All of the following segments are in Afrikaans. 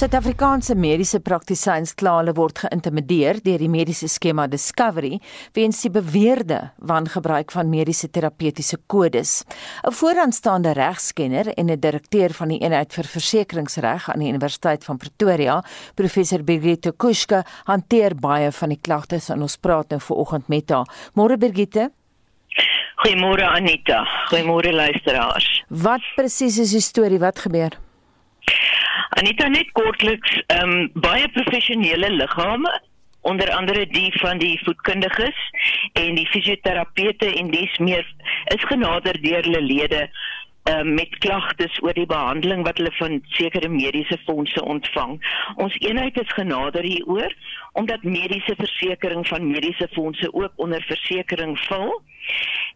Suid-Afrikaanse mediese praktisyns kla hulle word geïntimideer deur die mediese skema Discovery weens die beweerde wangebruik van mediese terapeutiese kodes. 'n Vooraanstaande regskenner en 'n direkteur van die eenheid vir versekeringsreg aan die Universiteit van Pretoria, professor Birgitte Kuska, hanteer baie van die klagtes en ons praat nou vanoggend met haar. Môre Birgitte. Goeiemôre Anita. Goeiemôre luisteraars. Wat presies is die storie? Wat gebeur? Anita net kortliks, ehm um, baie professionele liggame onder andere die van die voedkundiges en die fisioterapeute en dis meer is genader deur hulle lede uh, met klagtes oor die behandeling wat hulle van sekere mediese fondse ontvang. Ons eenheid is genader hieroor omdat mediese versekerings van mediese fondse ook onder versekerings val.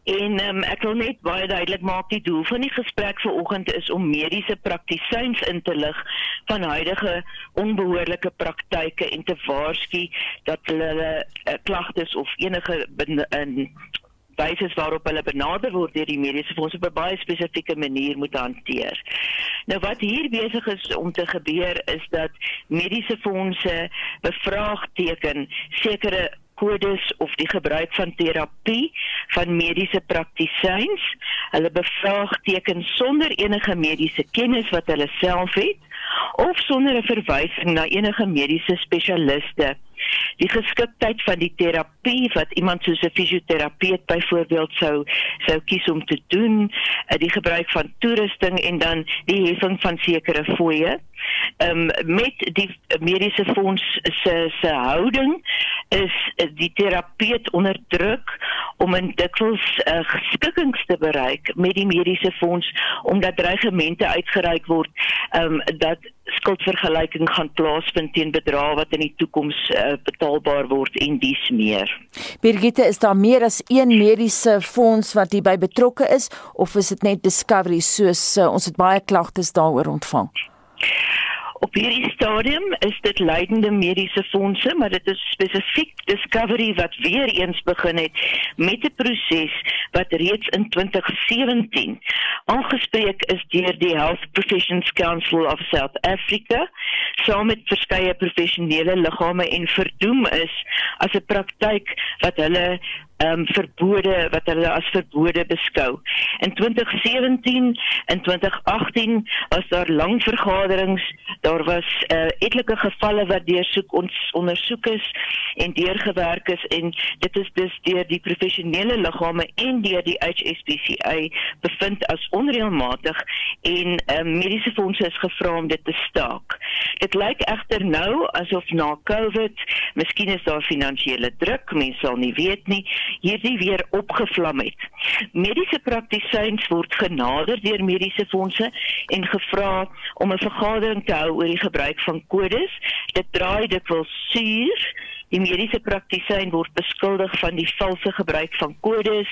En um, ek wil net baie duidelik maak die doel van die gesprek vanoggend is om mediese praktisyns in te lig van huidige onbehoorlike praktyke en te waarsku dat hulle uh, klagtes of enige in wyse waarop hulle benader word deur die mediese fondse op 'n baie spesifieke manier moet hanteer. Nou wat hier besig is om te gebeur is dat mediese fondse bevraagteken sekere kodes of die gebruik van terapie van mediese praktisyns. Hulle bevraagteken sonder enige mediese kennis wat hulle self het of sonder 'n verwysing na enige mediese spesialiste. Die geskiktheid van die terapie wat iemand soos 'n fisioterapeut byvoorbeeld sou sou kies om te doen, eh, die gebruik van toerusting en dan die heffing van sekere fooie. Ehm um, met die mediese fonds se se houding is die terapeut onder druk om 'n dikwels uh, geskikkings te bereik met die mediese fonds omdat dreigemente uitgereik word um, dat skuldvergelyking gaan plaasvind teen bedrae wat in die toekoms uh, betaalbaar word en dies meer. Birgitte, is daar meer as een mediese fonds wat hierby betrokke is of is dit net Discovery soos uh, ons het baie klagtes daaroor ontvang? Op hierdie stadium is dit leidende mediese fondse, maar dit is spesifiek Discovery wat weer eens begin het met 'n proses wat reeds in 2017 aangespreek is deur die Health Professions Council of South Africa, saam met verskeie professionele liggame en verdoem is as 'n praktyk wat hulle ehm um, verbode wat hulle as verbode beskou. In 2017 en 2018 was daar lang vergaderings, daar was uh, etlike gevalle wat deursoek ons ondersoek is en deurgewerk is en dit is dus deur die professionele liggame en deur die HSPCA bevind as onreëlmatig en um, mediese fondse is gevra om dit te staak. Dit lyk egter nou asof na Covid, miskien is daar finansiële druk, mense sal nie weet nie hierdie weer opgevlam het. Mediese praktisyns word genader deur mediese fondse en gevra om 'n vergadering te hou oor die gebruik van kodes. Dit draai dikwels suur die mediese praktisyn word beskuldig van die valse gebruik van kodes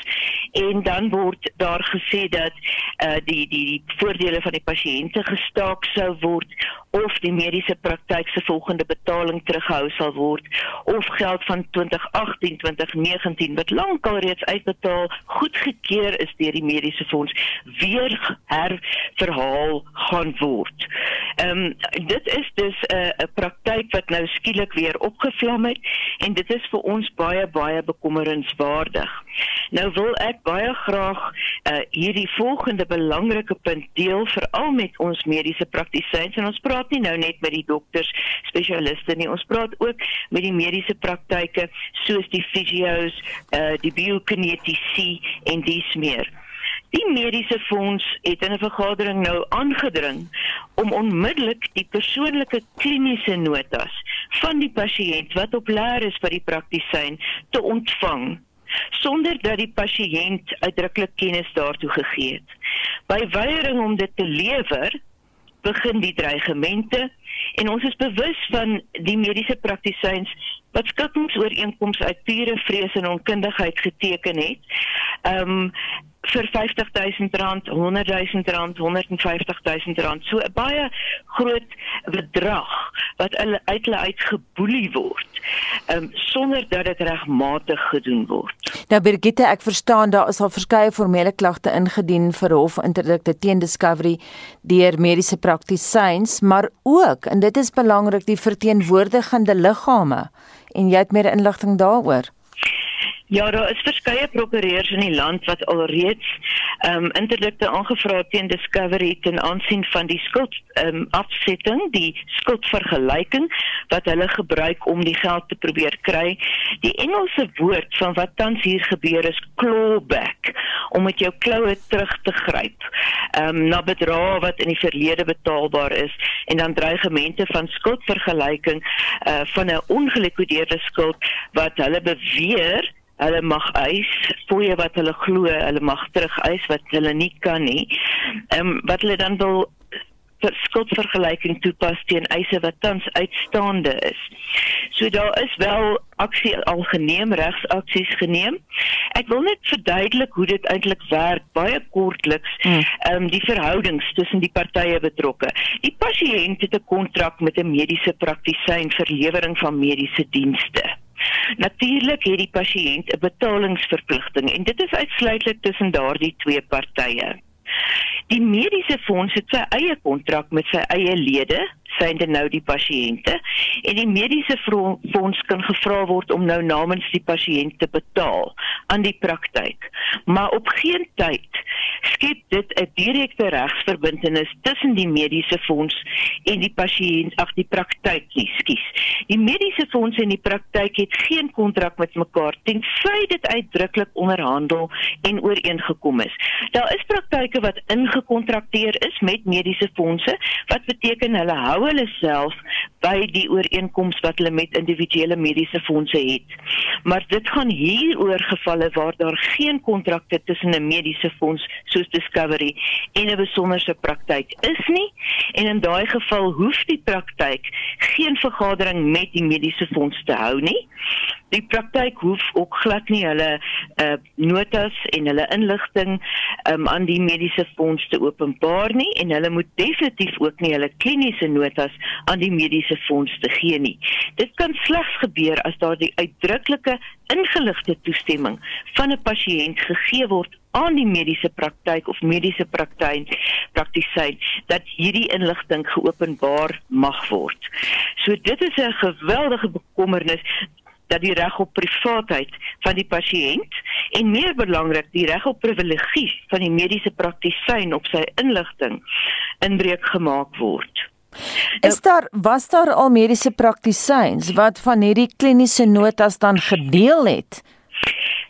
en dan word daar gesê dat uh, die die die voordele van die pasiënte gestaak sou word of die mediese praktyk se volgende betaling teruggehou sal word of geld van 2018 2019 wat lankal reeds uitbetaal goedgekeur is deur die mediese fonds weer herverhaal gaan word. Ehm um, dit is dus 'n uh, 'n praktyk wat nou skielik weer opgevlam het en dit is vir ons baie baie bekommerenswaardig. Nou wil ek baie graag uh, hierdie volgende belangrike punt deel veral met ons mediese praktisyns en ons praat nie nou net met die dokters spesialiste nie ons praat ook met die mediese praktyke soos die fisio's, uh, die biokinetici en dis meer. Die mediese fonds het in 'n vergadering nou aangedring om onmiddellik die persoonlike kliniese notas van die pasiënt wat op leer is vir die praktisyn te ontvang sonder dat die pasiënt uitdruklik kennis daartoe gegee het. By weiering om dit te lewer, begin die dreigemente en ons is bewus van die mediese praktisyns wat skikkingsooreenkomste uit pure vrees en onkundigheid geteken het. Ehm um, vir R50000, R100000, R150000. So 'n baie groot bedrag wat hulle uit hulle uitgeboelie word. Um, sonder dat dit regmatig gedoen word. Nou Birgitte, ek verstaan daar is al verskeie formele klagte ingedien vir hofinterdikte teen Discovery deur mediese praktisyns, maar ook en dit is belangrik die verteenwoordigende liggame en jy het meer inligting daaroor. Ja, daar is verskeie prokureurs in die land wat alreeds ehm um, interdikte aangevra teen Discovery ten aansien van die skuld ehm um, afsetting, die skuldvergelyking wat hulle gebruik om die geld te probeer kry. Die Engelse woord van wat tans hier gebeur is clawback, om met jou kloue terug te gryp. Ehm um, na bedrae wat in die verlede betaalbaar is en dan dreigemente van skuldvergelyking uh van 'n ongelikwideerde skuld wat hulle beweer hulle mag eis fooie wat hulle glo hulle mag terug eis wat hulle nie kan nie. Ehm um, wat hulle dan wil vir skuldvergelyking toepas teen eise wat tans uitstaande is. So daar is wel aksie al geneem, regsaksies geneem. Ek wil net verduidelik hoe dit eintlik werk baie kortliks. Hmm. Ehm um, die verhoudings tussen die partye betrokke. Die pasiënt het 'n kontrak met 'n mediese praktisyn vir lewering van mediese dienste. Natuurlik het die pasiënt 'n betalingsverpligting en dit is uitsluitlik tussen daardie twee partye. Die mediese fonds het sy eie kontrak met sy eie lede, synde nou die pasiënte, en die mediese fonds kan gevra word om nou namens die pasiënt te betaal aan die praktyk. Maar op geen tyd skep dit 'n direkte regsverbintenis tussen die mediese fonds en die pasiënt ag die praktyk nie, skus. Die mediese fonds en die praktyk het geen kontrak met mekaar tensy dit uitdruklik onderhandel en ooreengekom is. Daar is praktyke wat ingekontrakteer is met mediese fondse wat beteken hulle hou hulle self by die ooreenkoms wat hulle met individuele mediese fondse het. Maar dit gaan hier oor gevalle waar daar geen kontrakte tussen 'n mediese fonds soos Discovery en 'n besonderse praktyk is nie en in daai geval hoef die praktyk geen vergadering met die mediese fonds te hou nie. Die praktyk hoef ook glad nie hulle uh, notas en hulle inligting um, aan die mediese fonds te openbaar nie en hulle moet definitief ook nie hulle kliniese notas aan die mediese fonds te gee nie. Dit kan slegs gebeur as daar die uitdruklike ingeligte toestemming van 'n pasiënt gegee word aan die mediese praktyk of mediese praktyk praktisyn dat hierdie inligting geopenbaar mag word. So dit is 'n geweldige bekommernis dat die reg op privaatheid van die pasiënt en meer belangrik die reg op privilegie van die mediese praktisyn op sy inligting inbreuk gemaak word. Is daar was daar al mediese praktisyns wat van hierdie kliniese notas dan gedeel het?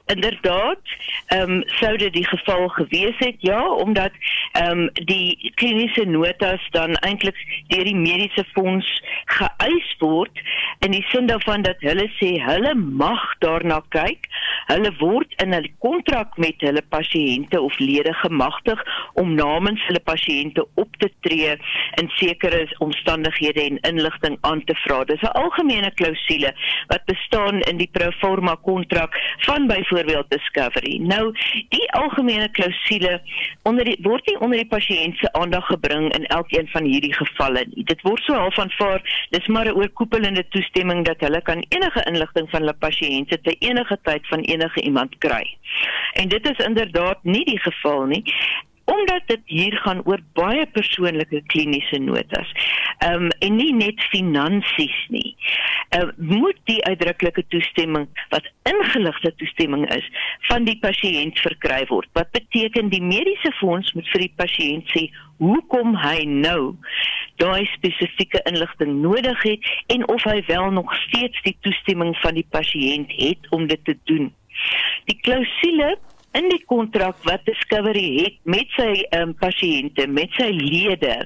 Inderdaad ehm um, sou dit die geval gewees het? Ja omdat ehm um, die kliniese notas dan eintlik deur die mediese fonds geëis word in die sin daarvan dat hulle sê hulle mag daarna kyk. Hulle word in 'n kontrak met hulle pasiënte of lede gemagtig om namens hulle pasiënte op te tree in sekere omstandighede en inligting aan te vra. Dis 'n algemene klousule wat bestaan in die pro forma kontrak van byvoorbeeld byvoorbeeld discovery. Nou, die algemene klousule onder die word nie onder die pasiënt se aandag gebring in elkeen van hierdie gevalle nie. Dit word so half aanvaar, dis maar 'n oorkoepelende toestemming dat hulle kan enige inligting van hulle pasiënte te enige tyd van enige iemand kry. En dit is inderdaad nie die geval nie omdat dit hier gaan oor baie persoonlike kliniese notas. Ehm um, en nie net finansies nie. Ehm uh, moet die uitdruklike toestemming wat ingeligte toestemming is van die pasiënt verkry word. Wat beteken die mediese fonds moet vir die pasiënt sê hoekom hy nou daai spesifieke inligting nodig het en of hy wel nog steeds die toestemming van die pasiënt het om dit te doen. Die klousule in die kontrak wat Discovery het met sy um, pasiënte, met sy lede,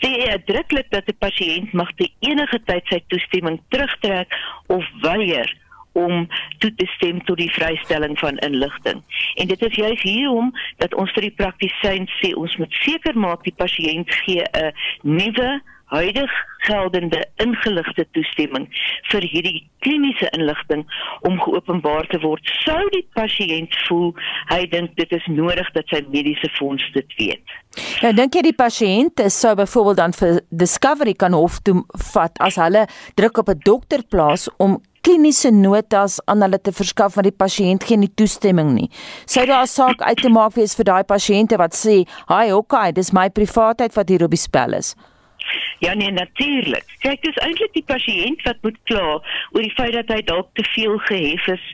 sê uitdruklik dat 'n pasiënt mag te enige tyd sy toestemming terugtrek of weier om toe te stem tot die vrystelling van inligting. En dit is juist hierom dat ons vir die praktisyn sê ons moet seker maak die pasiënt gee 'n nuwe huidig geldende ingeligte toestemming vir hierdie kliniese inligting om geopenbaar te word sou die pasiënt voel hy dink dit is nodig dat sy mediese fonds dit weet. Nou dink jy die pasiënt sou byvoorbeeld dan vir discovery kan hof toe vat as hulle druk op 'n dokter plaas om kliniese notas aan hulle te verskaf want die pasiënt gee nie toestemming nie. Sou daar 'n saak uit te maak wees vir daai pasiënte wat sê, "Haai, okay, dis my privaatheid wat hier op die spel is." Ja nee natuurlik. Kyk, dis eintlik die pasiënt wat moet kla oor die feit dat hy dalk te veel gehef is.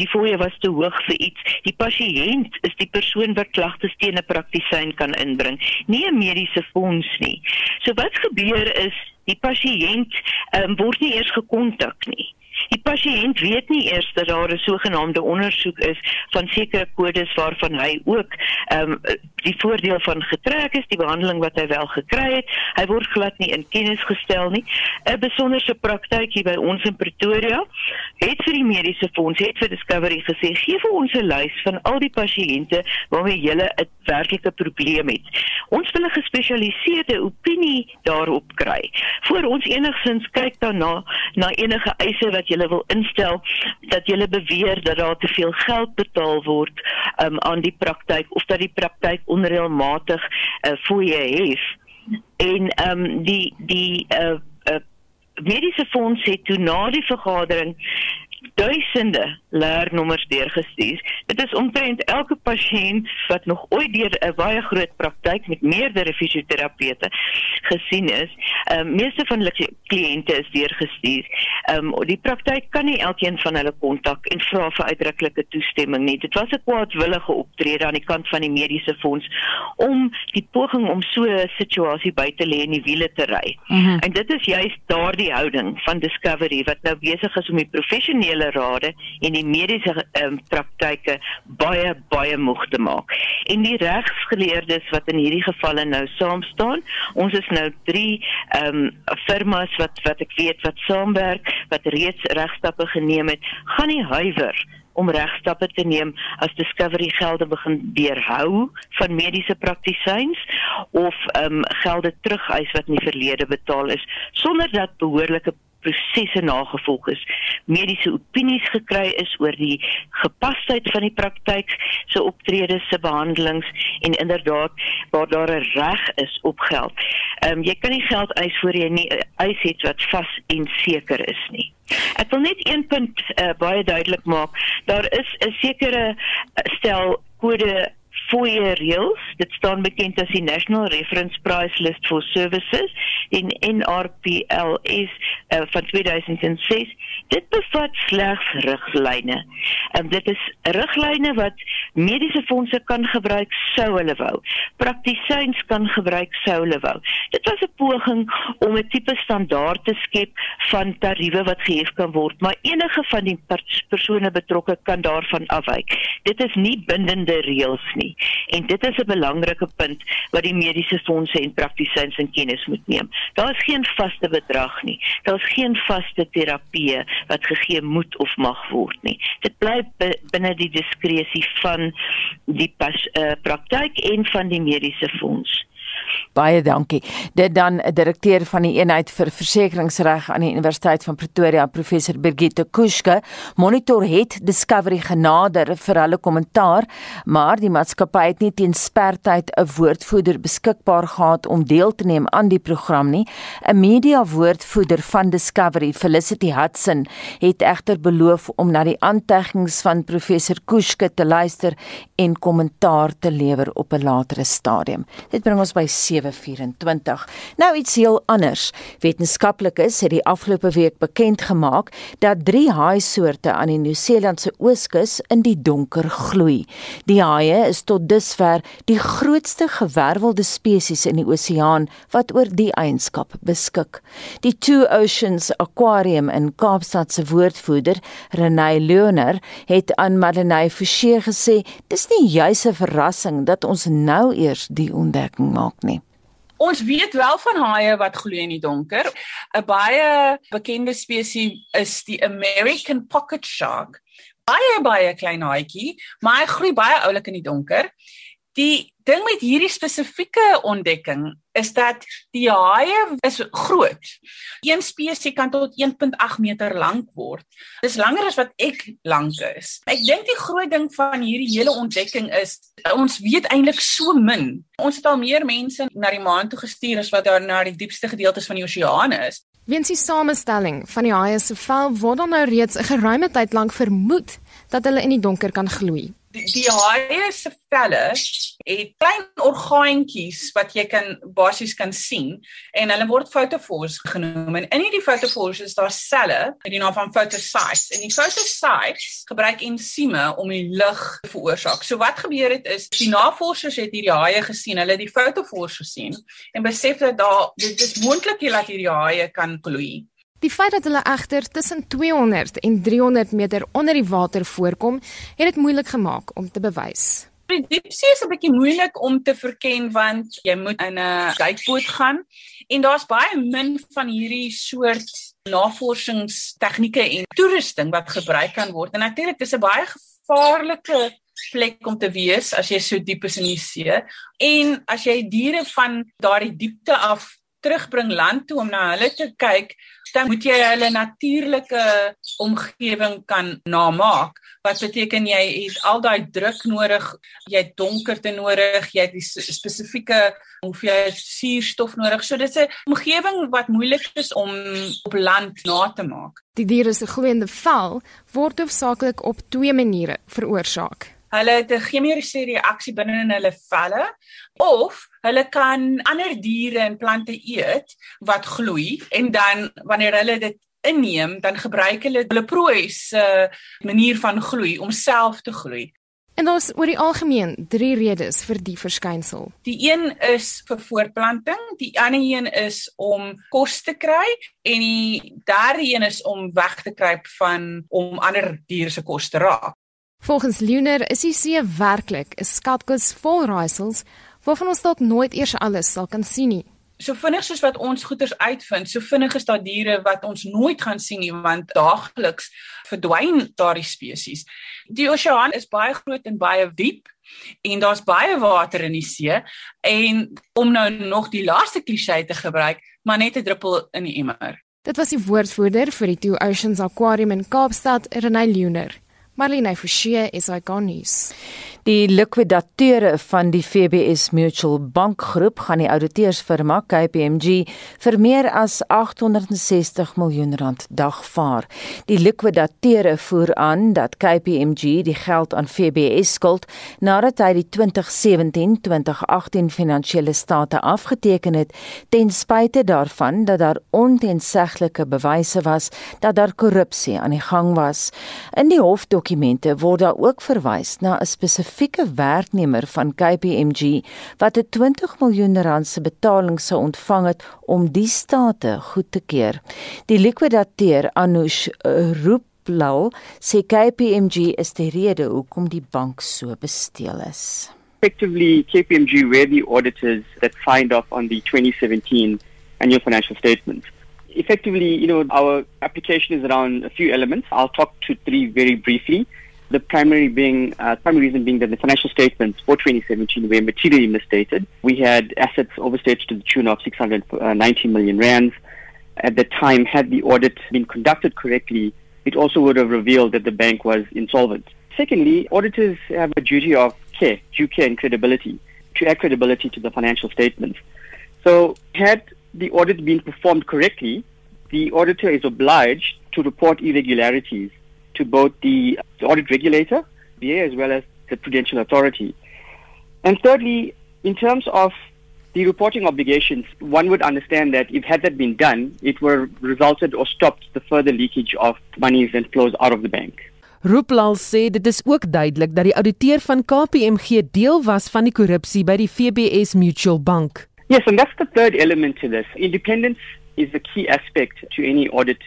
Die fooie was te hoog vir iets. Die pasiënt is die persoon wat klagtes teen 'n praktisyn kan inbring, nie 'n mediese fonds nie. So wat gebeur is die pasiënt um, word nie eers gekontak nie. Die pasiënt weet nie eers dat daar 'n sogenaamde ondersoek is van sekere kodes waarvan hy ook ehm um, die voordeel van getrek is, die behandeling wat hy wel gekry het. Hy word glad nie in kennis gestel nie. 'n Besonderse praktyk hier by ons in Pretoria het vir die mediese fonds het vir Discovery gesê gee vir ons 'n lys van al die pasiënte waarmee jy 'n werklike probleem het. Ons wil 'n gespesialiseerde opinie daarop kry. Voor ons enigsins kyk daarna na enige eise wat jy wil instel dat jy beweer dat daar te veel geld betaal word um, aan die praktyk of dat die praktyk onreëlmatig uh, fooie het. En ehm um, die die uh, uh, mediese fonds het toe na die vergadering duisende leernommers deurgestuur. Dit is omtrent elke pasiënt wat nog ooit deur 'n baie groot praktyk met meerdere fisioterapeute gesien is. Ehm um, meeste van hulle kliënte is deurgestuur. Ehm um, die praktyk kan nie elkeen van hulle kontak en vra vir uitdruklike toestemming nie. Dit was 'n kwaadwillige optrede aan die kant van die mediese fonds om die poging om so 'n situasie by te lê in die wiele te ry. Mm -hmm. En dit is juist daardie houding van Discovery wat nou besig is om die professionele rade en die mediese um, praktyke baie baie moeg te maak. En die regsgeleerdes wat in hierdie gevalle nou saam staan, ons is nou 3 ehm um, firmas wat wat ek weet wat saamwerk, wat reeds regstappe geneem het, gaan nie huiwer om regstappe te neem as Discovery gelde begin weerhou van mediese praktisyns of ehm um, gelde terugeis wat in die verlede betaal is sonder dat behoorlike prosesse nagevolg is, mediese opinies gekry is oor die gepasheid van die praktyk se so optredes se behandelings en inderdaad waar daar 'n reg is op geld. Ehm um, jy kan nie geld eis voor jy nie 'n eis het wat vas en seker is nie. Ek wil net een punt uh, baie duidelik maak. Daar is 'n sekere stel kode fooie reëls. Dit staan bekend as die National Reference Price List for Services in NRPLS uh, van 2006 dit bevat slegs riglyne. En dit is riglyne wat mediese fondse kan gebruik sou hulle wou. Praktisyns kan gebruik sou hulle wou. Dit was 'n poging om 'n tipe standaard te skep van tariewe wat gehef kan word maar enige van die persone betrokke kan daarvan afwyk. Dit is nie bindende reëls nie en dit is 'n belangrike punt wat die mediese fondse en praktisyns in kennis moet neem. Daar is geen vaste bedrag nie. Daar is geen vaste terapie wat gegee moet of mag word nie. Dit bly binne die diskresie van die pas, uh, praktyk en van die mediese fonds. Baie dankie. Dit dan 'n direkteur van die eenheid vir versekeringsreg aan die Universiteit van Pretoria, professor Birgitte Kuske, monitor het Discovery genader vir hulle kommentaar, maar die maatskappy het nie teen spertyd 'n woordvoerder beskikbaar gehad om deel te neem aan die program nie. 'n Media woordvoerder van Discovery, Felicity Hudson, het egter beloof om na die aanteggings van professor Kuske te luister en kommentaar te lewer op 'n latere stadium. Dit bring ons by 724. Nou iets heel anders. Wetenskaplikes het die afgelope week bekend gemaak dat drie haaisoorte aan die Nieu-Seelandse ooskus in die donker gloei. Die haie is tot dusver die grootste gewervelde spesies in die oseaan wat oor die eienskap beskik. Die Two Oceans Aquarium in Kaapstad se woordvoerder, Renay Leoner, het aan Madeleine Forsie gesê: "Dis nie juis 'n verrassing dat ons nou eers die ontdekking maak nie." Ons weet wel van haie wat gloei in die donker. 'n Baie bekende spesies is die American pocket shark. Baie baie klein haaitjie, maar hy gloei baie oulik in die donker. Die ding met hierdie spesifieke ontdekking is dat die haie is groot. Een spesies kan tot 1.8 meter lank word. Dis langer as wat ek lank is. Ek dink die groot ding van hierdie hele ontdekking is ons weet eintlik so min. Ons het al meer mense na die maan toe gestuur as wat daar na die diepste gedeeltes van die oseane is. Weens die samestelling van die haie se vel word dan nou reeds 'n geruime tyd lank vermoed dat hulle in die donker kan gloei die, die haie se velle het klein orgaantjies wat jy kan basies kan sien en hulle word photophores genoem en in hierdie photophores is daar selle met die naam van photocytes en die photocytes gebruik ensieme om die lig te veroorsaak. So wat gebeur het is die navorsers het hierdie haie gesien, hulle het die photophores gesien en besef dat daar dit is moontlik dat hierdie haie kan gloei. Die feit dat hulle egter tussen 200 en 300 meter onder die water voorkom, het dit moeilik gemaak om te bewys. Die diepsee is 'n bietjie moeilik om te verken want jy moet in 'n duikboot gaan en daar's baie min van hierdie soort navorsingstegnieke en toerusting wat gebruik kan word. En natuurlik dis 'n baie gevaarlike plek om te wees as jy so diep is in die see. En as jy diere van daardie diepte af terugbring land toe om na hulle te kyk, dan moet jy hulle natuurlike omgewing kan namaak. Wat beteken jy het al daai druk nodig, jy het donkerte nodig, jy het die spesifieke hoeveelheid suurstof nodig. So dit is 'n omgewing wat moeilik is om op land na te maak. Die diere se gloeiende vel word hoofsaaklik op twee maniere veroorsaak. Hulle het 'n chemiese reaksie binne in hulle velle of hulle kan ander diere en plante eet wat gloei en dan wanneer hulle dit inneem, dan gebruik hulle hulle prooi se manier van gloei om self te gloei. En daar's oor die algemeen drie redes vir die verskynsel. Die een is vir voortplanting, die ander een is om kos te kry en die derde een is om weg te kruip van om ander diere se kos te raak. Volgens Lunar is die see werklik 'n skatkis vol raaisels waarvan ons dalk nooit eers alles sal kan sien nie. So vinnig soos wat ons goeders uitvind, so vinnig is daar diere wat ons nooit gaan sien nie want daagliks verdwyn daardie spesies. Die oseaan is baie groot en baie diep en daar's baie water in die see en om nou nog die laaste klise te gebruik, maar net 'n druppel in die emmer. Dit was die woordvoerder vir die Two Oceans Aquarium in Kaapstad, Renay Luner. Marlene Forsie is hy gaan nuus. Die likwidateure van die FBS Mutual Bank groep gaan die ouditeursfirma KPMG vir meer as 860 miljoen rand dagvaar. Die likwidateure voer aan dat KPMG die geld aan FBS skuld nadat hy die 2017-2018 finansiële state afgeteken het ten spyte daarvan dat daar ontenseglike bewyse was dat daar korrupsie aan die gang was. In die hofdokumente word daar ook verwys na 'n spesifieke spesifieke werknemer van KPMG wat 'n 20 miljoen rand se betaling sou ontvang het om die state goed te keur. Die likwidateur Anush Ruplal sê KPMG is die rede hoekom die bank so besteel is. Effectively, KPMG were the auditors that signed off on the 2017 annual financial statements. Effectively, you know, our application is around a few elements. I'll talk to three very briefly. The primary being, uh, primary reason being that the financial statements for 2017 were materially misstated. We had assets overstated to the tune of 690 million rands. At the time, had the audit been conducted correctly, it also would have revealed that the bank was insolvent. Secondly, auditors have a duty of care, due care and credibility, to add credibility to the financial statements. So, had the audit been performed correctly, the auditor is obliged to report irregularities to both the audit regulator, BA, as well as the Prudential Authority. And thirdly, in terms of the reporting obligations, one would understand that if had that been done, it would have resulted or stopped the further leakage of monies and flows out of the bank. Ruplal sê dit is ook duidelik dat die ouditeur van KPMG deel was van die korrupsie by die FBS Mutual Bank. Yes, and that's the third element to this. Independence is the key aspect to any audit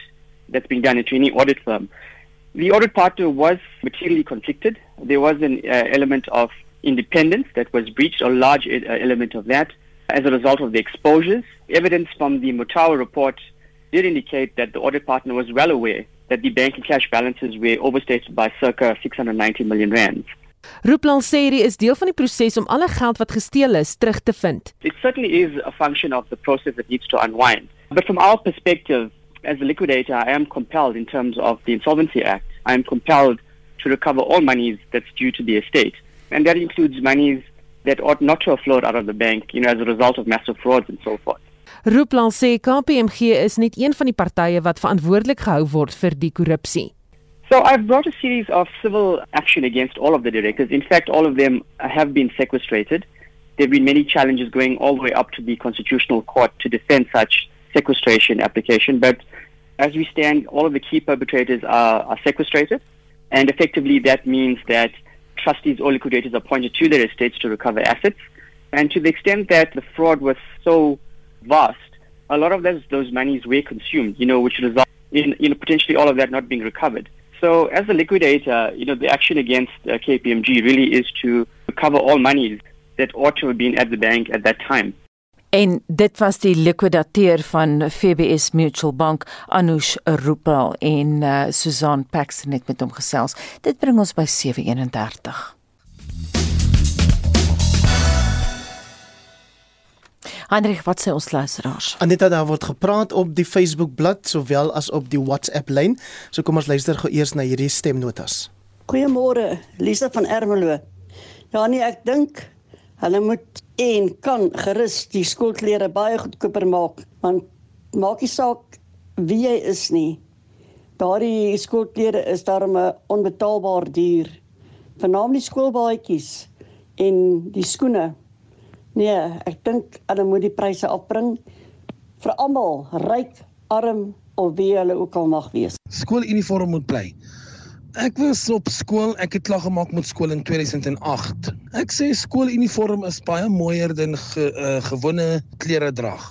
that's been done into any audit firm. The audit partner was materially conflicted. There was an uh, element of independence that was breached, a large uh, element of that, as a result of the exposures. Evidence from the Mutawa report did indicate that the audit partner was well aware that the bank and cash balances were overstated by circa 690 million rands. Ruplan sê dit is deel van die proses om alle geld wat gesteel is terug te vind. It certainly is a function of the process that needs to unwind. But from our perspective, as a liquidator, I am compelled in terms of the Insolvency Act, I am compelled to recover all monies that's due to the estate. And that includes monies that ought not to have flowed out of the bank, you know, as a result of massive frauds and so forth. Rooplal sê KPMG is net een van die partye wat verantwoordelik gehou word vir die korrupsie. So I've brought a series of civil action against all of the directors. In fact, all of them have been sequestrated. There have been many challenges going all the way up to the Constitutional Court to defend such sequestration application. But as we stand, all of the key perpetrators are, are sequestrated. And effectively, that means that trustees or liquidators are appointed to their estates to recover assets. And to the extent that the fraud was so vast, a lot of those, those monies were consumed, you know, which resulted in you know, potentially all of that not being recovered. So as a liquidator, you know, the action against uh, KPMG really is to recover all monies that ought to have been at the bank at that time. En dit was die likwidateur van FBS Mutual Bank, Anush Rupal en uh, Susan Paxton het met hom gesels. Dit bring ons by 731. Hendrik, wat sê ons luisteraars? Aneta daar word gepraat op die Facebook bladsy sowel as op die WhatsApp lyn. So kom ons luister gou eers na hierdie stemnotas. Goeiemôre, Lisa van Ermelo. Ja nee, ek dink hulle moet en kan gerus die skoolklere baie goedkoper maak, want maak nie saak wie jy is nie. Daardie skoolklere is daarom onbetaalbaar duur. Veral die skoolbaadjies en die skoene Nee, ek dink hulle moet die pryse opbring vir almal, ryk, arm of wie hulle ook al mag wees. Skooluniform moet bly. Ek was op skool, ek het klag gemaak met skool in 2008. Ek sê skooluniform is baie mooier dan ge, uh, gewone klere drag.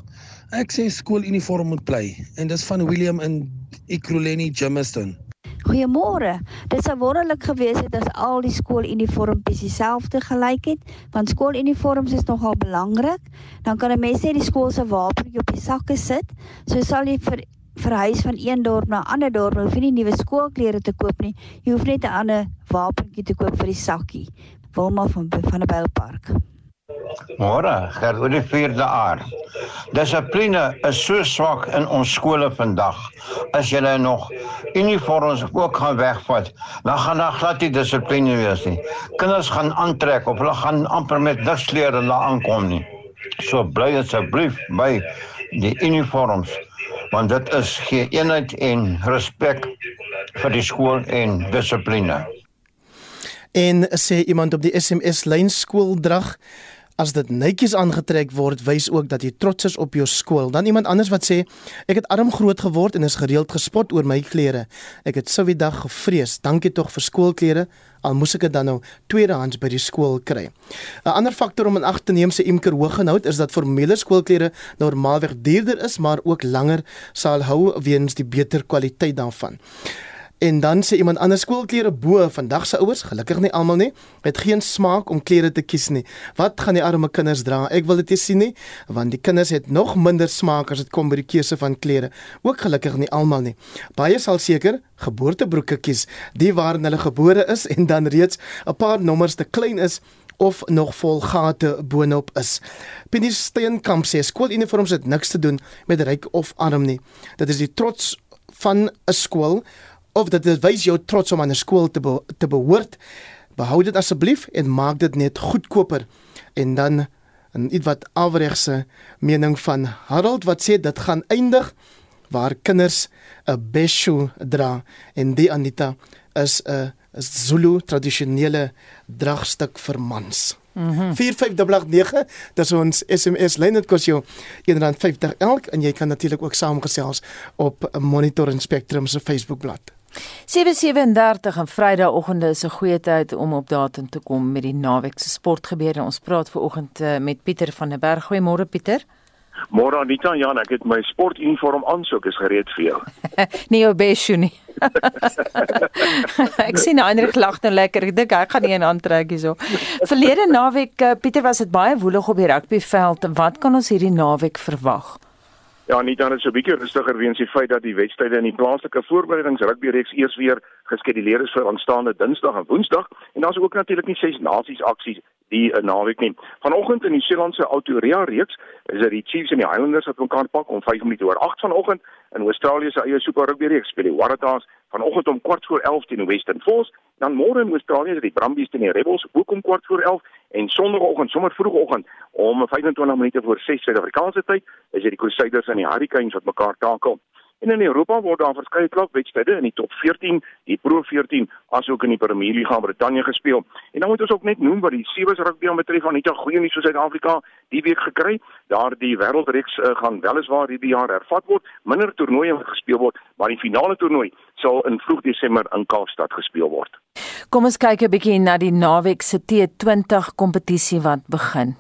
Ek sê skooluniform moet bly en dis van William in Ekurhuleni, Germiston. Goeiemôre. Dit sou wonderlik gewees het as al die skooluniformpies dieselfde gelyk het, want skooluniforms is nogal belangrik. Dan kan 'n mens net die skool se wapentjie op die sakke sit, so sal jy vir verhuis van een dorp na 'n ander dorp, hoef jy nie nuwe skoolklere te koop nie. Jy hoef net 'n ander wapentjie te koop vir die sakkie. Wilma van van 'n Boupark. Môre, Gertrude die 4de aard. Dissipline is so swak in ons skole vandag. As jy nog uniforms ook gaan wegvat, dan gaan daar glad nie dissipline wees nie. Kinders gaan aantrek of hulle gaan amper met niks klere laat aankom nie. So bly asseblief by die uniforms want dit is gee eenheid en respek vir die skool en dissipline. En sê iemand op die SMS lyn skooldrag As dit netjies aangetrek word, wys ook dat jy trots is op jou skool. Dan iemand anders wat sê, ek het arm groot geword en is gereeld gespot oor my klere. Ek het sou die dag gevrees. Dankie tog vir skoolklere. Al moes ek dit dan nou tweedehands by die skool kry. 'n Ander faktor om in ag te neem se Imker Hooggenhout is dat formele skoolklere normaalweg duurder is, maar ook langer sal hou weens die beter kwaliteit daarvan. En dan sê iemand anders skoolklere bo vandag se ouers, gelukkig nie almal nie, het geen smaak om klere te kies nie. Wat gaan die arme kinders dra? Ek wil dit nie sien nie, want die kinders het nog minder smaak as dit kom by die keuse van klere. Ook gelukkig nie almal nie. Baie sal seker geboortebroeke kies, die waarin hulle gebore is en dan reeds 'n paar nommers te klein is of nog vol gate boonop is. Penny Steenkamp sê skooluniforms het niks te doen met ryk of arm nie. Dit is die trots van 'n skool of dat dit wys jou trots om aan 'n skool te be te behoort. Behou dit asseblief en maak dit net goedkoper. En dan 'n ietwat afregse mening van Harold wat sê dit gaan eindig waar kinders 'n beshu dra en die Anita is 'n Zulu tradisionele dragstuk vir mans. Mm -hmm. 4589 dis ons SMS lyn dit kos jou R1.50 elk en jy kan natuurlik ook saamgesels op Monitor en Spectrum se Facebookblad. 7:37 en Vrydagoggende is 'n goeie tyd om op datum te kom met die naweek se sportgebeure. Ons praat ver oggend uh, met Pieter van der Berg. Goeiemôre Pieter. Môre Anita, ja, ek het my sportuniform aan, so ek is gereed vir jou. nee, jou besjo nie. ek sien Heinrich lag nou lekker. Ek dink hy gaan nie 'n aantrek hierso. Verlede naweek uh, Pieter was dit baie woelig op die rugbyveld. Wat kan ons hierdie naweek verwag? Ja, nie dan is so 'n bietjie rustiger weens die feit dat die wedstryde in die plaaslike voorbereidings rugby reeks eers weer geskeduleer is vir aanstaande Dinsdag en Woensdag. En daar's ook natuurlik nie ses nasies aksies die uh, naweek nie. Vanoggend in die Seelandse Autoria reeks is dit die Chiefs en die Highlanders wat mekaar pak om 5 minute oor 8 vanoggend in Australië se eie Super Rugby reeks. Speel die Waratahs vanoggend om kwart voor 11 teen Western Force, dan môre in Australië is die Brumbies teen die Rebels ook om kwart voor 11 en sonderdagoggend sommer vroegoggend om 25 minute voor 6 Suid-Afrikaanse tyd is dit die Crusaders en die Hurricanes wat mekaar takel. En in Europa word daar verskeie klubwedstryde in die top 14, die Pro 14, asook in die Premier League in Brittanje gespeel. En dan moet ons ook net noem wat die Sevens rugby betref van net 'n goeie nuus vir Suid-Afrika die week gekry. Daar die wêreldreeks uh, gaan weliswaar hierdie jaar hervat word, minder toernooie gespeel word, maar die finale toernooi sal in vroeg Desember in Kaapstad gespeel word. Kom ons kyk 'n bietjie na die naweek se T20 kompetisie wat begin.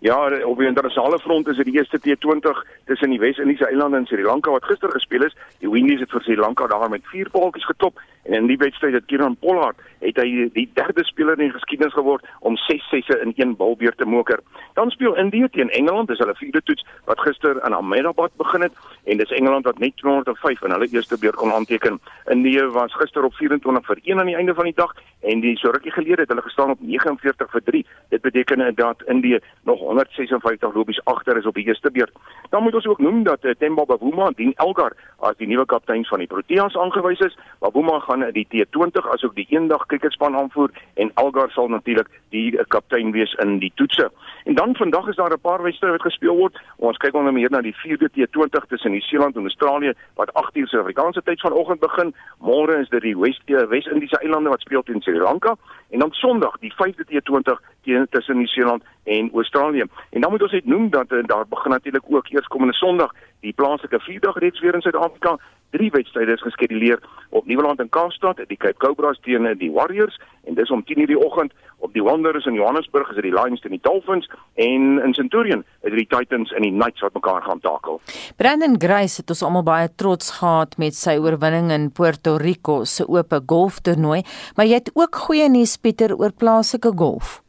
Ja, op die internasionale front is dit die eerste T20 tussen die Wes-Indiese eilande en Sri Lanka wat gister gespeel is. Die Windies het vir Sri Lanka daar met 4 paaltjies getop en in die wedstryd het Kieran Pollard het hy die derde speler in die geskiedenis geword om 6 sesse in een balbeurt te moker. Dan speel Indië teen Engeland, dis hulle vierde toets wat gister in Ahmedabad begin het en dis Engeland wat net 205 in hulle eerste beurt kon aanteken. Indië was gister op 24 vir 1 aan die einde van die dag en die so rukkie gelede het hulle gestaan op 49 vir 3. Dit beteken dat Indië nog 156 lopies agter is op die eerste beurt. Dan moet ons ook noem dat uh, Themba Bavuma en Dean Elgar as die nuwe kaptein van die Proteas aangewys is. Bavuma gaan die T20 asook die eendag kriketspan aanvoer en Elgar sal natuurlik die uh, kaptein wees in die toetse. En dan vandag is daar 'n paar wedstryde wat gespeel word. Ons kyk onder meer na die 4de T20 tussen Nieu-Seeland en Australië wat 8:00 Suid-Afrikaanse tyd vanoggend begin. Môre is dit die West uh, Wes-Indiese eilande wat speel teen Sri Lanka en dan Sondag die 5de T20 teen tussen Nieu-Seeland en Australië. En dan moet ons net noem dat uh, daar begin natuurlik ook eerskomende Sondag die plaaslike vierdag reeks weer in Suid-Afrika. Drie wedstryde is geskeduleer op Nieuweland en Kaapstad, die Cape Cobras teen eh, die Warriors en dis om 10:00 die oggend op die Wanderers in Johannesburg is dit die Lions teen die Dolphins en in Centurion is dit die Titans en die Knights wat mekaar gaan takel. Brandon Grace het ons almal baie trots gehad met sy oorwinning in Puerto Rico se oop golftoernooi, maar jy het ook goeie nuus Pieter oor plaaslike golf.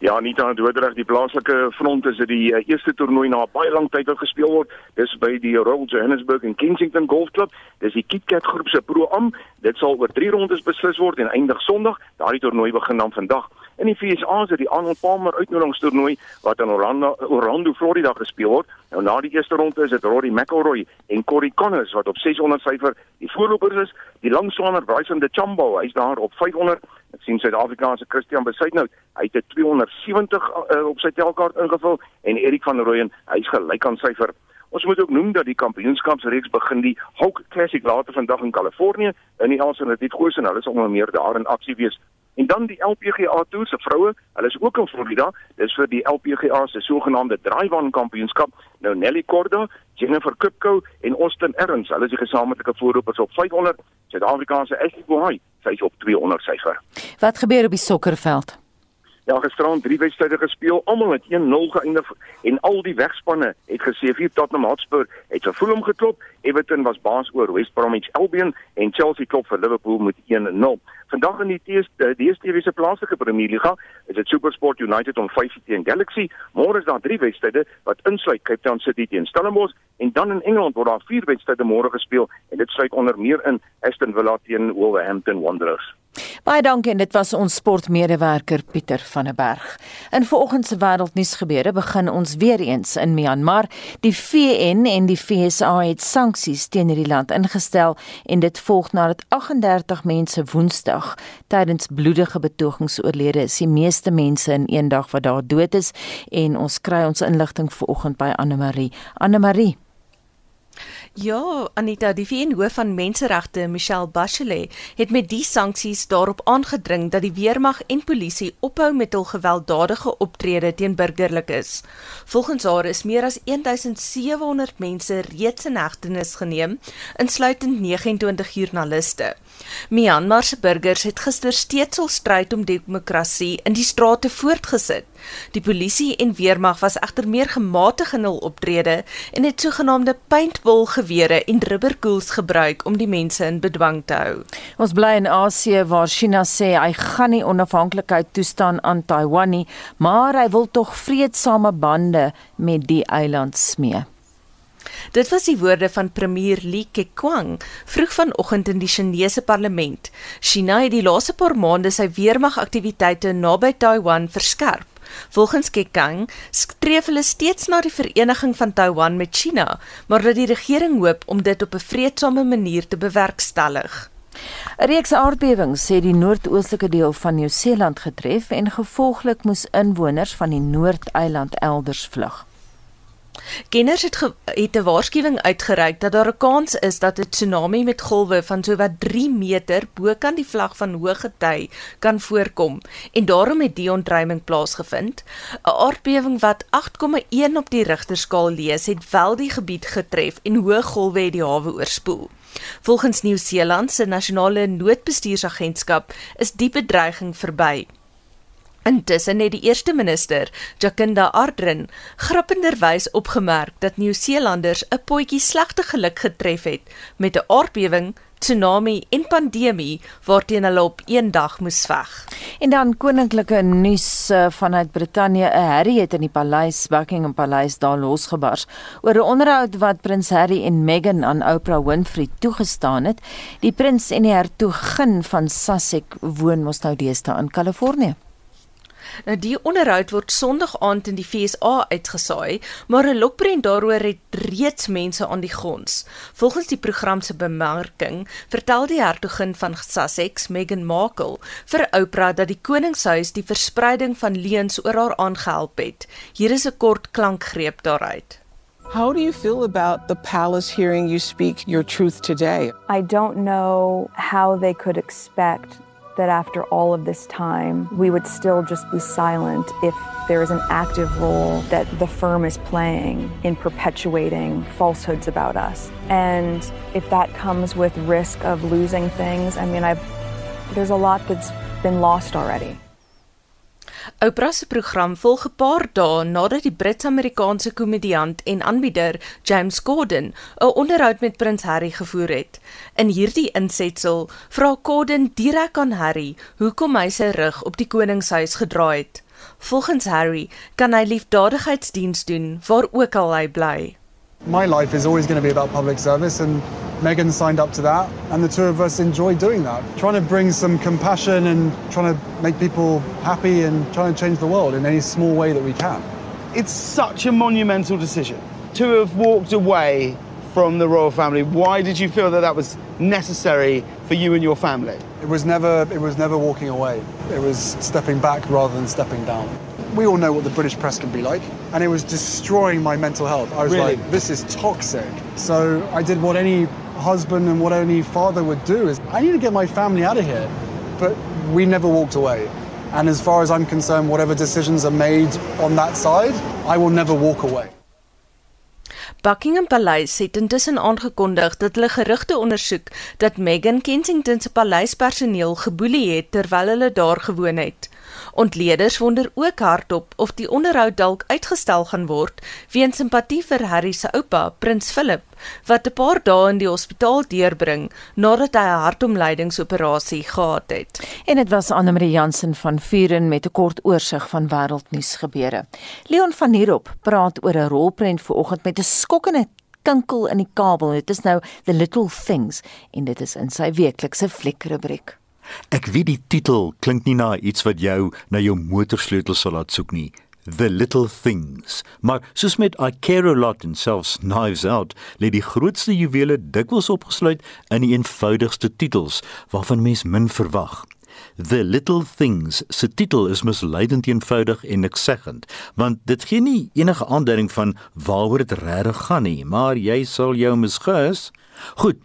Ja, Anita Doodreg, die plaaslike front is dit die uh, eerste toernooi na baie lank tyd wat gespeel word. Dis by die Royal Johannesburg en Kensington Golf Club. Dis die KitKat groep se Pro-Am. Dit sal oor 3 rondes beslis word en eindig Sondag. Daardie toernooi begin dan vandag. In die FSA is dit die Arnold Palmer uitnodigingstoernooi wat in Orlando, Orlando, Florida gespeel word. Nou na die eerste ronde is dit Rory McIlroy en Corey Connors wat op 600 syfer die voorlopers is. Die langswaner Bryson DeChambeau, hy's daar op 500 Ek sien Suid-Afrikaanse Christian Besuitnout. Hy het 'n 270 uh, op sy telkaart ingevul en Erik van Rooyen, hy's gelyk aan syfer. Ons moet ook noem dat die kampioenskapsreeks begin die Hawk Classic later vandag in Kalifornië in die dit goeie en hulle sal onder meer daar in aksie wees. En dan die LPGA Tour se vroue, hulle is ook in Florida. Dis vir die LPGA se sogenaamde Drive-On Kampioenskap. Nou Nelly Korda, Jennifer Kupko en Austin Erns, hulle is die gesamentlike voorlopers op 500. Suid-Afrikaanse Ashley Bohai, sy is op 200 syfer. Wat gebeur op die sokkerveld? Ja, gisterand drie wedstryde gespeel, almal het 1-0 geëindig en al die wegspanne het gesê vir Tottenham Hotspur het vir Fulham geklop. Everton was baas oor West Bromwich Albion en Chelsea klop vir Liverpool met 1-0. Vandag in die DStv se plaaslike Premier Liga is dit SuperSport United om 5 teen Galaxy. Môre is daar drie wedstryde wat insluit Cape Town City teen Stellenbosch en dan in Engeland word daar vier wedstryde môre gespeel en dit sluit onder meer in Aston Villa teen Wolverhampton Wanderers. Baie dankie en dit was ons sportmedewerker Pieter van der Berg. In vanoggend se wêreldnuus gebeure begin ons weer eens in Myanmar. Die VN en die FSA het sanksies teen hierdie land ingestel en dit volg nadat 38 mense Woensdag tydens bloedige betogings oorlede is. Die meeste mense in een dag wat daar dood is en ons kry ons inligting vanoggend by Anne Marie. Anne Marie Ja, Anita, die VN-hoof van Menseregte, Michelle Bachelet, het met die sanksies daarop aangedring dat die weermag en polisie ophou met hul gewelddadige optrede teen burgerlikes. Volgens haar is meer as 1700 mense reeds in hegtenis geneem, insluitend 29 joernaliste. Myanmar se burgers het gister steeds hul stryd om demokrasie in die strate voortgesit. Die polisie en weermag was egter meer gematig in hul optrede en het sogenaamde paintball gewere en rubberkoels gebruik om die mense in bedwang te hou. Ons bly in Asië waar China sê hy gaan nie onafhanklikheid toestaan aan Taiwan nie, maar hy wil tog vredesame bande met die eiland smee. Dit was die woorde van premier Li Keqiang vroeg vanoggend in die Chinese parlement. China het die laaste paar maande sy weermagaktiwiteite naby Taiwan verskerp Volgens Kekang streef hulle steeds na die vereniging van Taiwan met China, maar dat die regering hoop om dit op 'n vredesame manier te bewerkstellig. 'n Reeks aardbewings het die noordoostelike deel van Nieu-Seeland getref en gevolglik moes inwoners van die Noordeiland elders vlug. Kenners het het 'n waarskuwing uitgereik dat daar 'n kans is dat 'n tsunami met golwe van sowat 3 meter bokant die vlak van Hoëgety kan voorkom en daarom het die ontruiming plaasgevind. 'n Aardbewing wat 8,1 op die Richterskaal lees, het wel die gebied getref en hoë golwe het die hawe oorspoel. Volgens Nieu-Seeland se nasionale noodbestuursagentskap is die bedreiging verby. Intussen het die eerste minister, Jacinda Ardern, grappenderwys opgemerk dat Nieu-Seelanders 'n potjie slegte geluk getref het met 'n aardbewing, tsunami en pandemie waarteen hulle op een dag moes veg. En dan koninklike nuus uh, vanuit Brittanje, 'n herrie het in die paleis Buckingham Paleis daar losgebars oor 'n onderhoud wat prins Harry en Meghan aan Oprah Winfrey toegestaan het. Die prins en die hertogin van Sussex woon mos nou deesdae in Kalifornië. Nou die onderhoud word Sondag aand in die FSA uitgesaai, maar 'n lokprent daaroor het reeds mense aan die gons. Volgens die program se bemarking, vertel die hertogin van Sussex, Meghan Markle, vir Oprah dat die koningshuis die verspreiding van leuns oor haar aangehelp het. Hier is 'n kort klankgreep daaruit. How do you feel about the palace hearing you speak your truth today? I don't know how they could expect that after all of this time, we would still just be silent if there is an active role that the firm is playing in perpetuating falsehoods about us. And if that comes with risk of losing things, I mean, I there's a lot that's been lost already. Oprah se program volg 'n paar dae nadat die Brits-Amerikaanse komediant en aanbieder James Corden 'n onderhoud met prins Harry gevoer het. In hierdie insetsel vra Corden direk aan Harry hoekom hy sy rug op die koningshuis gedraai het. Volgens Harry kan hy liefdadigheidsdiens doen waar ook al hy bly. My life is always going to be about public service and Megan signed up to that, and the two of us enjoy doing that. Trying to bring some compassion and trying to make people happy and trying to change the world in any small way that we can. It's such a monumental decision to have walked away from the royal family. Why did you feel that that was necessary for you and your family? It was never it was never walking away. It was stepping back rather than stepping down. We all know what the British press can be like, and it was destroying my mental health. I was Really? like, this is toxic. So I did what any husband and what any father would do is I need to get my family out of here. But we never walked away. And as far as I'm concerned, whatever decisions are made on that side, I will never walk away. Buckingham Paleis het intussen aangekondig dat hulle gerugte ondersoek dat Meghan Kensington se paleispersoneel geboelie het terwyl hulle daar gewoon het. Ontleeders wonder ook hardop of die onderhoud dalk uitgestel gaan word weens simpatie vir Harry se oupa, Prins Philip, wat 'n paar dae in die hospitaal deurbring nadat hy 'n hartomleidingsoperasie gehad het. En dit was Anne-Marie Jansen van Vuren met 'n kort oorsig van wêreldnuus gebeure. Leon van Heerop praat oor 'n rolprent vanoggend met 'n skokkende kinkel in die kabel. Dit is nou The Little Things en dit is in sy weeklikse fliekrubriek. Ek weet die titel klink nie na iets wat jou na jou motorsleutel sal laat soek nie. The Little Things. Maar soos met I Care a Lot en selfs Knives Out, lê die grootste juwele dikwels opgesluit in die eenvoudigste titels waarvan mens min verwag. The Little Things se titel is misleidend eenvoudig en niksegend, want dit gee nie enige aanduiding van waaroor dit regtig gaan nie, maar jy sal jou misgis. Goed,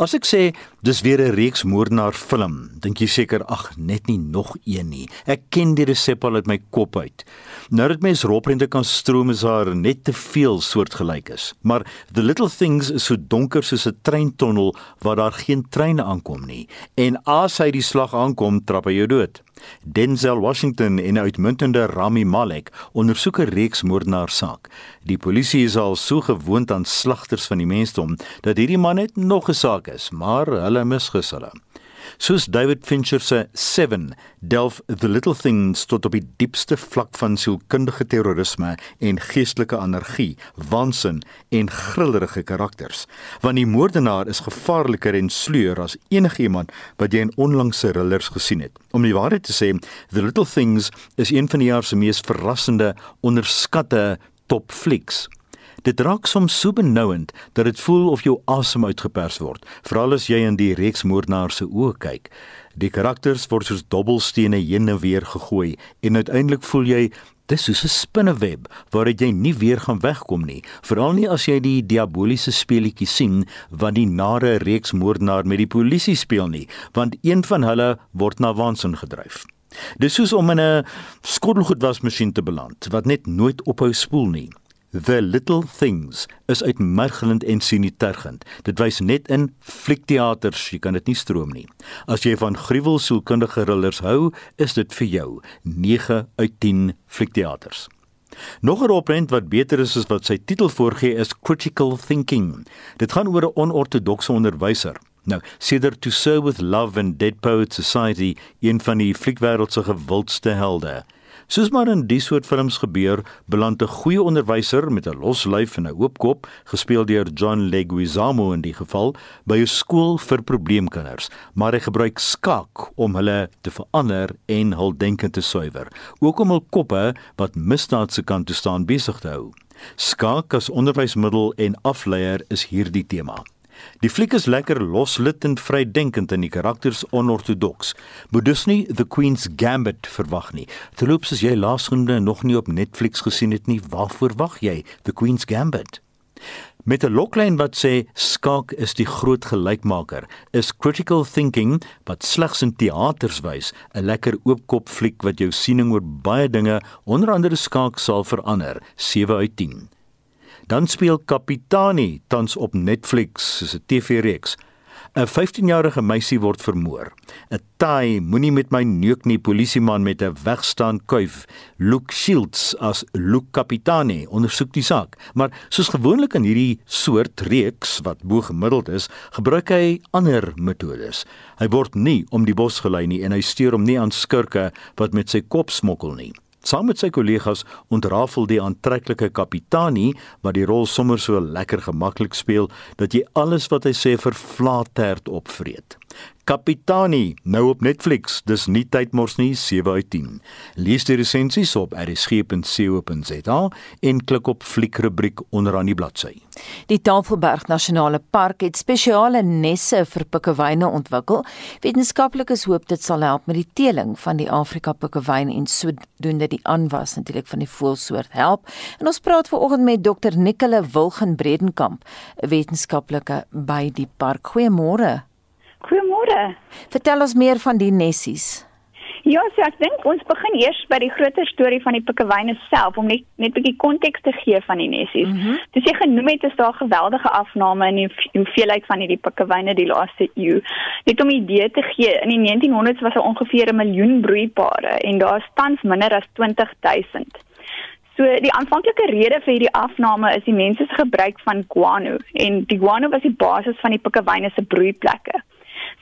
As ek sê dis weer 'n reeks moordenaar film, dink jy seker ag net nie nog een nie. Ek ken die resep al uit my kop uit. Nou dat mens rolprente kan stroom is daar net te veel soortgelyk is. Maar The Little Things is so donker soos 'n treintonnel waar daar geen treine aankom nie. En as hy die slag aankom, trap hy jou dood. Denzel Washington en uitmuntende Rami Malek ondersoek 'n reeks moordenaarsaak. Die polisie is al so gewoond aan slagters van die mensdom dat hierdie man net nog 'n saak is, maar hulle misgis hulle. Soos David Fincher se Seven delf The Little Things tot op die diepste vlak van sielkundige terrorisme en geestelike anargie, waansin en grillerige karakters. Want die moordenaar is gevaarliker en sluier as enigiemand wat jy in onlangse thrillers gesien het. Om die waarheid te sê, The Little Things is een van die jaar se mees verrassende, onderskatte top flicks. Dit raak soms so benouend dat dit voel of jou asem uitgepers word, veral as jy in die reeks moordenaar se oë kyk. Die karakters word soos dobbelstene heen en weer gegooi en uiteindelik voel jy dis soos 'n spinneweb waaruit jy nie weer gaan wegkom nie, veral nie as jy die diaboliese speletjie sien wat die nare reeks moordenaar met die polisie speel nie, want een van hulle word na waansin gedryf. Dis soos om in 'n skottelgoedwasmasjien te beland wat net nooit ophou spoel nie. The Little Things is uitmergelend en sinitergend. Dit wys net in fliekteaters, jy kan dit nie stroom nie. As jy van gruwelsielkundige thrillers hou, is dit vir jou 9 uit 10 fliekteaters. Nog 'n opbrand wat beter is as wat sy titel voorgee is Critical Thinking. Dit gaan oor 'n onortodokse onderwyser. Nou, sedert To Serve with Love and Dead Poets Society, een van die fliekwêreld se gewildste helde. Soos maar in die soort films gebeur, beland 'n goeie onderwyser met 'n los lyf en 'n oop kop, gespeel deur John Leguizamo in die geval, by 'n skool vir probleemkinders, maar hy gebruik skaak om hulle te verander en hul denke te suiwer, ook om hul koppe wat misdaad se kant toe staan besig te hou. Skaak as onderwysmiddel en afleier is hierdie tema. Die fliek is lekker loslit en vrydenkend en die karakters onorthodox. Moet dus nie The Queen's Gambit verwag nie. Terloops as jy laasgenoemde nog nie op Netflix gesien het nie, waarvoor wag jy? The Queen's Gambit. Met 'n loklyn wat sê skaak is die groot gelykmaker, is Critical Thinking wat slegs in teaters wys, 'n lekker oopkop fliek wat jou siening oor baie dinge, onder andere skaak sal verander. 7 uit 10. Dan speel Kapitani tans op Netflix soos 'n TV-reeks. 'n 15-jarige meisie word vermoor. 'n Taai moenie met my neuk nie polisieman met 'n wegstaan kuif. Luke Shields as Luke Kapitani ondersoek die saak, maar soos gewoonlik in hierdie soort reeks wat bo gemiddeld is, gebruik hy ander metodes. Hy word nie om die bos gelei nie en hy steur hom nie aan skurke wat met sy kop smokkel nie. Saam met sy kollegas ontrafel die aantreklike kapitaanie wat die rol sommer so lekker gemaklik speel dat jy alles wat hy sê vir flaaterd opvreet. Kapitani nou op Netflix, dis nie tyd mors nie 7 uit 10. Lees die resensies op rsg.co.za en klik op fliekrubriek onderaan die bladsy. Die Tafelberg Nasionale Park het spesiale nesse vir pikkewyne ontwikkel. Wetenskaplikes hoop dit sal help met die teeling van die Afrika pikkewyn en sodoende die aanwas natuurlik van die voëlsoort help. En ons praat vanoggend met Dr. Nicole Wilgen Bredenkamp, 'n wetenskaplike by die park. Goeiemôre. Goeiemôre. Vertel ons meer van die nessies. Ja, so ek dink ons begin eers by die groter storie van die pikkewyne self om net net 'n bietjie konteks te gee van die nessies. Mm -hmm. Dis jy genoem het is daar geweldige afname in die hoeveelheid van hierdie pikkewyne die laaste eeu. Net om 'n idee te gee, in die 1900s was daar ongeveer 'n miljoen broeipare en daar is tans minder as 20000. So die aanvanklike rede vir hierdie afname is die mense se gebruik van guano en die guano was die basis van die pikkewyne se broeiplekke.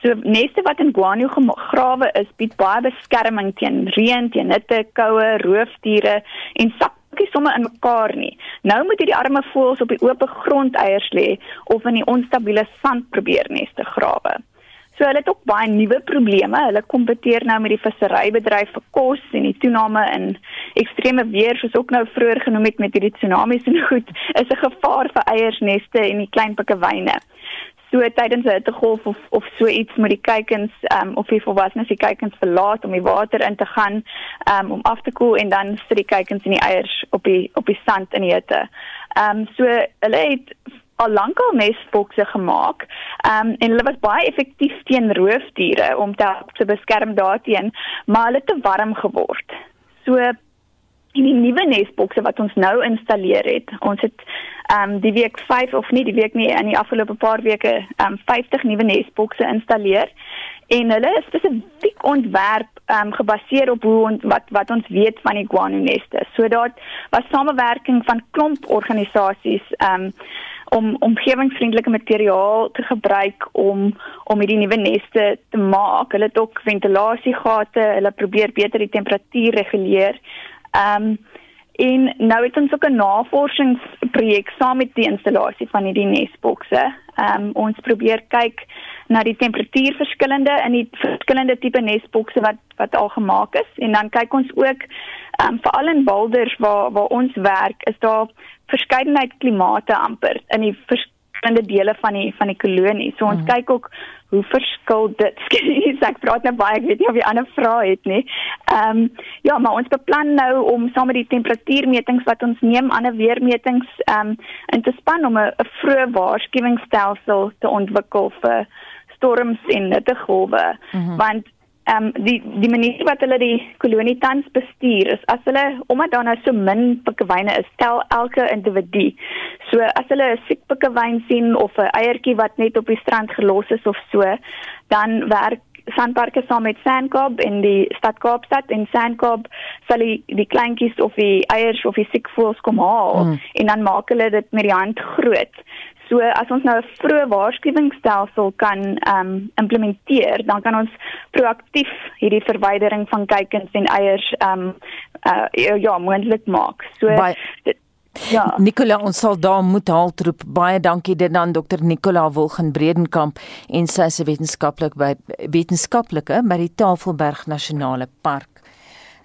So neste wat in guano gegrawe is, bied baie beskerming teen reën, teen hitte, koue, roofdiere en sakkie somme in mekaar nie. Nou moet hierdie arme voëls op die oop grond eiers lê of in die onstabiele sand probeer neste grawe. So hulle het ook baie nuwe probleme. Hulle kompeteer nou met die visserybedryf vir kos en die toename in ekstreme weer soos ook nou vroeër genoem het met hierdie tsunamies en goed, is 'n gevaar vir eiersneste en die klein pikkewyne so tydens 'n hittegolf of of so iets moet die kuikens um, of die volwassenes die kuikens verlaat om die water in te gaan um, om af te koel en dan sit die kuikens en die eiers op die op die sand in die hitte. Ehm um, so hulle het al lankal nesbokse gemaak. Ehm um, en hulle was baie effektief teen roofdiere om te te beskerm daarteen, maar hulle het te warm geword. So in die nuwe nesbokse wat ons nou installeer het. Ons het ehm um, die week 5 of nie die week nie in die afgelope paar weke ehm um, 50 nuwe nesbokse installeer en hulle is spesifiek ontwerp ehm um, gebaseer op hoe ons wat wat ons weet van die guano neste. So daar was samewerking van klomp organisasies ehm um, om omgewingsvriendelike materiaal te gebruik om om hierdie nuwe neste te maak. Hulle het ook ventilasiegate, hulle probeer beter die temperatuur reguleer. Ehm um, en nou het ons ook 'n navorsingsprojek saam met die installasie van hierdie nesbokse. Ehm um, ons probeer kyk na die temperatuurverskillende in die verskillende tipe nesbokse wat wat al gemaak is en dan kyk ons ook ehm um, veral in Boulders waar waar ons werk is daar verskeidenheid klimate amper in die verskillende dele van die van die kolonie. So ons mm. kyk ook hoe verskil dit. Skus, ek praat nou baie, ek weet nie of jy ander vrae het nie. Ehm um, ja, maar ons beplan nou om saam met die temperatuurmetings wat ons neem, ander weermetings ehm um, in te span om 'n vroeë waarskuwingsstelsel te ontwikkel vir storms en hittegolwe, mm -hmm. want ehm um, die die manier wat hulle die kolonie tans bestuur is as hulle omdat daar nou so min pikkewyne is, tel elke individu. So as hulle 'n siek pikkewyn sien of 'n eiertjie wat net op die strand gelos is of so, dan werk Sandparke saam met Sandcob in die stad Kaapstad en Sandcob sal die, die kleintjies of die eiers of die siek voels kom haal mm. en dan maak hulle dit met die hand groot. So as ons nou 'n vroeë waarskuwingsstelsel kan ehm um, implementeer, dan kan ons proaktief hierdie verwydering van kuikens en eiers ehm um, uh, ja, moontlik maak. So By dit, Ja. Nicola ons sal daar moet haltroep. Baie dankie dit aan Dr Nicola Wilgen Bredenkamp en sy se wetenskaplik by wetenskaplike by die Tafelberg Nasionale Park.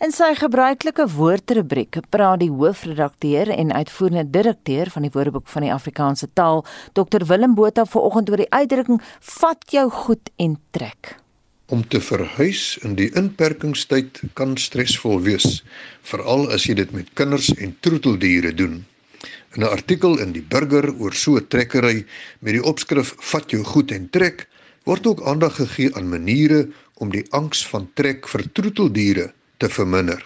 In sy gebruikelike woordrubriek praat die hoofredakteur en uitvoerende direkteur van die Woordeboek van die Afrikaanse taal, Dr Willem Botha vanoggend oor die uitdrukking vat jou goed en trek. Om te verhuis in die inperkingstyd kan stresvol wees, veral as jy dit met kinders en troeteldiere doen. In 'n artikel in die Burger oor so 'n trekkery met die opskrif vat jou goed en trek, word ook aandag gegee aan maniere om die angs van trek vir troeteldiere te verminder.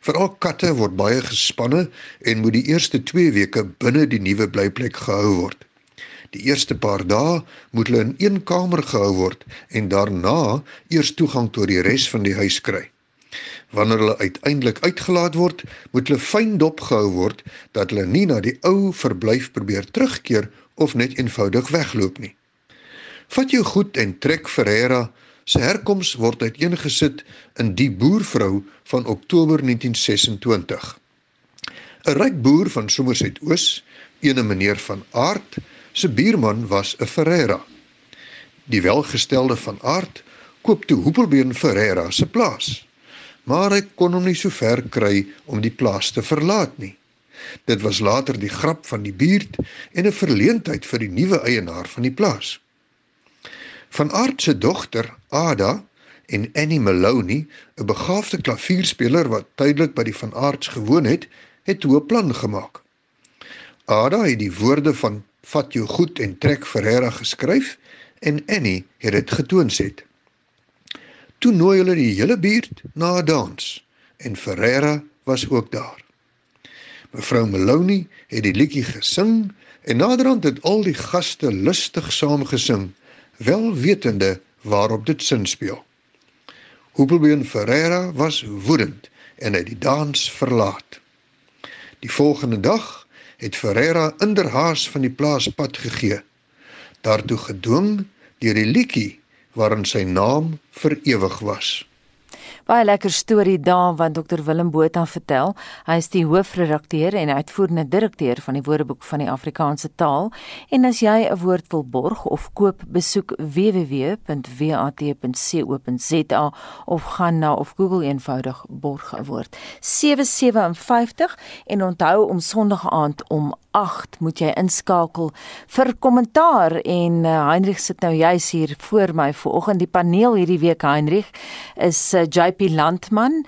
Veral katte word baie gespanne en moet die eerste 2 weke binne die nuwe blyplek gehou word. Die eerste paar dae moet hulle in een kamer gehou word en daarna eers toegang tot die res van die huis kry. Wanneer hulle uiteindelik uitgelaat word, moet hulle fyn dop gehou word dat hulle nie na die ou verblyf probeer terugkeer of net eenvoudig wegloop nie. Vat jou goed en trek Ferreira Sy herkoms word uiteengesit in die boervrou van Oktober 1926. 'n Ryk boer van Somerset Oos, ene meneer van Aart, se buurman was 'n Ferreira. Die welgestelde van Aart koop toe Hoepelbeen Ferreira se plaas, maar hy kon hom nie so ver kry om die plaas te verlaat nie. Dit was later die grap van die buurt en 'n verleentheid vir die nuwe eienaar van die plaas. Van Aart se dogter, Ada en Annie Maloney, 'n begaafde klavierspeler wat tydelik by die Van Aarts gewoon het, het toe 'n plan gemaak. Ada het die woorde van "Vat jou goed en trek Ferreira" geskryf en Annie het dit getoonset. Toe nooi hulle die hele buurt na 'n dans en Ferreira was ook daar. Mevrou Maloney het die liedjie gesing en naderhand het al die gaste lustig saamgesing wel wetende waarop dit sin speel. Hoepelbeen Ferreira was woedend en het die dans verlaat. Die volgende dag het Ferreira inderhaas van die plaas pad gegee, daartoe gedwing deur die liedjie waarin sy naam vir ewig was. Baie lekker storie daar wat Dr Willem Botha vertel. Hy is die hoofredakteur en uitvoerende direkteur van die Woordeboek van die Afrikaanse taal. En as jy 'n woord wil borg of koop, besoek www.wat.co.za of gaan na of Google eenvoudig borg 'n woord. 757 en onthou om Sondag aand om 8 moet jy inskakel. Vir kommentaar en uh, Heinrich sit nou juis hier voor my vanoggend. Die paneel hierdie week Heinrich is uh, eh, JP Landman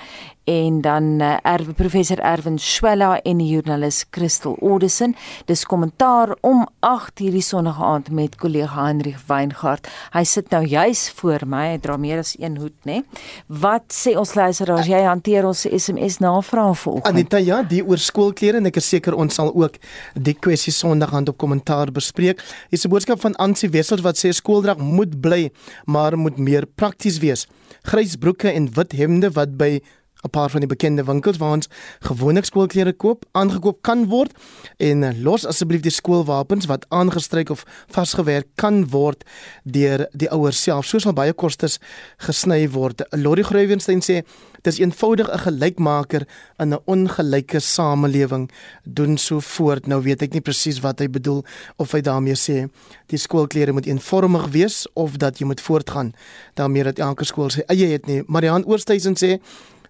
en dan uh, Erwe professor Erwin Swela en die joernalis Christel Odison. Dis kommentaar om 8 hierdie sonnige aand met kollega Hendrik Weingart. Hy sit nou juis voor my, hy dra meer as een hoed, né? Wat sê ons luisteraars, jy hanteer ons SMS navrae vanoggend. Anita, ja, die oor skoolklere en ek is seker ons sal ook die kwessie sonderdag aan op kommentaar bespreek. Hier is 'n boodskap van Ansie Wessels wat sê skooldrag moet bly, maar moet meer prakties wees. Grys broeke en wit hemde wat by 'n paar van die bekende winkels waar ons gewoonlik skoolklere koop, aangekoop kan word en uh, los asseblief die skoolwapens wat aangestryk of vasgewerk kan word deur die ouers self. Soos al baie kostes gesny word. Lori Groevenstein sê dis eenvoudig 'n gelykmaker in 'n ongelyke samelewing doen so voort. Nou weet ek nie presies wat hy bedoel of hy daarmee sê die skoolklere moet eenvormig wees of dat jy moet voortgaan daarmee dat elke skool sy eie het nie. Marian Oosthuizen sê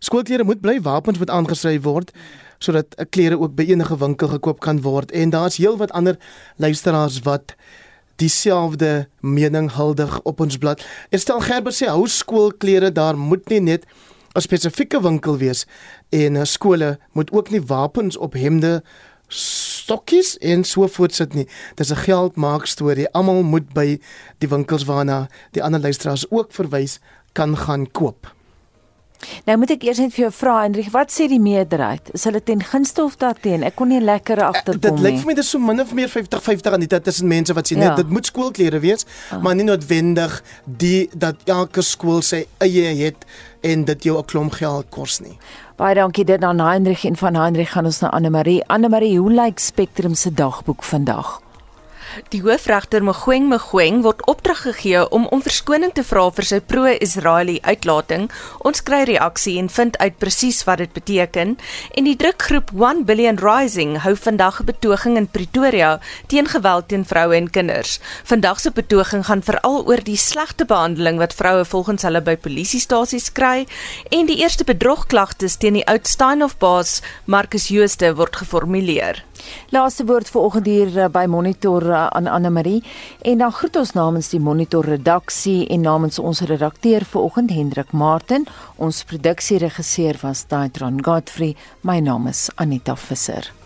skoolklere moet bly wapens moet aangeskryf word sodat klere ook by enige winkel gekoop kan word en daar's heelwat ander luisteraars wat dieselfde mening huldig op ons blad. Estel Gerber sê hou skoolklere daar moet nie net 'n spesifieke winkel wees en skole moet ook nie wapens op hemde stokkies en so voort sit nie. Dis 'n geldmaak storie. Almal moet by die winkels waarna die ander luisteraars ook verwys kan gaan koop. Nou moet ek eers net vir jou vra Hendrik, wat sê die meerderheid? Is hulle ten gunste of daarteen? Ek kon nie lekker Eh, agterkom nie. Dit lyk vir my dis so min of meer 50-50 aan dit tussen mense wat sê Ja. net dit moet skoolklere wees, Ah. maar nie noodwendig die dat elke skool sy eie het en dit jou 'n klomp geld kos nie. Baie dankie dit aan Hendrik en van Hendrik gaan ons na Anne Marie. Anne Marie, hoe lyk Spectrum se dagboek vandag? Die hoofregter Mogoeng Mogoeng word opdrag gegee om om verskoning te vra vir sy pro-Israeli uitlating. Ons kry reaksie en vind uit presies wat dit beteken. En die drukgroep 1 Billion Rising hou vandag 'n betoging in Pretoria teen geweld teen vroue en kinders. Vandag se betoging gaan veral oor die slegte behandeling wat vroue volgens hulle by polisiestasies kry en die eerste bedrogklagtes teen die oud Steinhof baas Marcus Jooste word geformuleer. Laaste woord vir oggend hier uh, by Monitor uh, aan Anne Marie en dan groet ons namens die Monitor redaksie en namens ons redakteur vir oggend Hendrik Martin. Ons produksieregisseur was Daitron Godfrey. My naam is Anita Visser.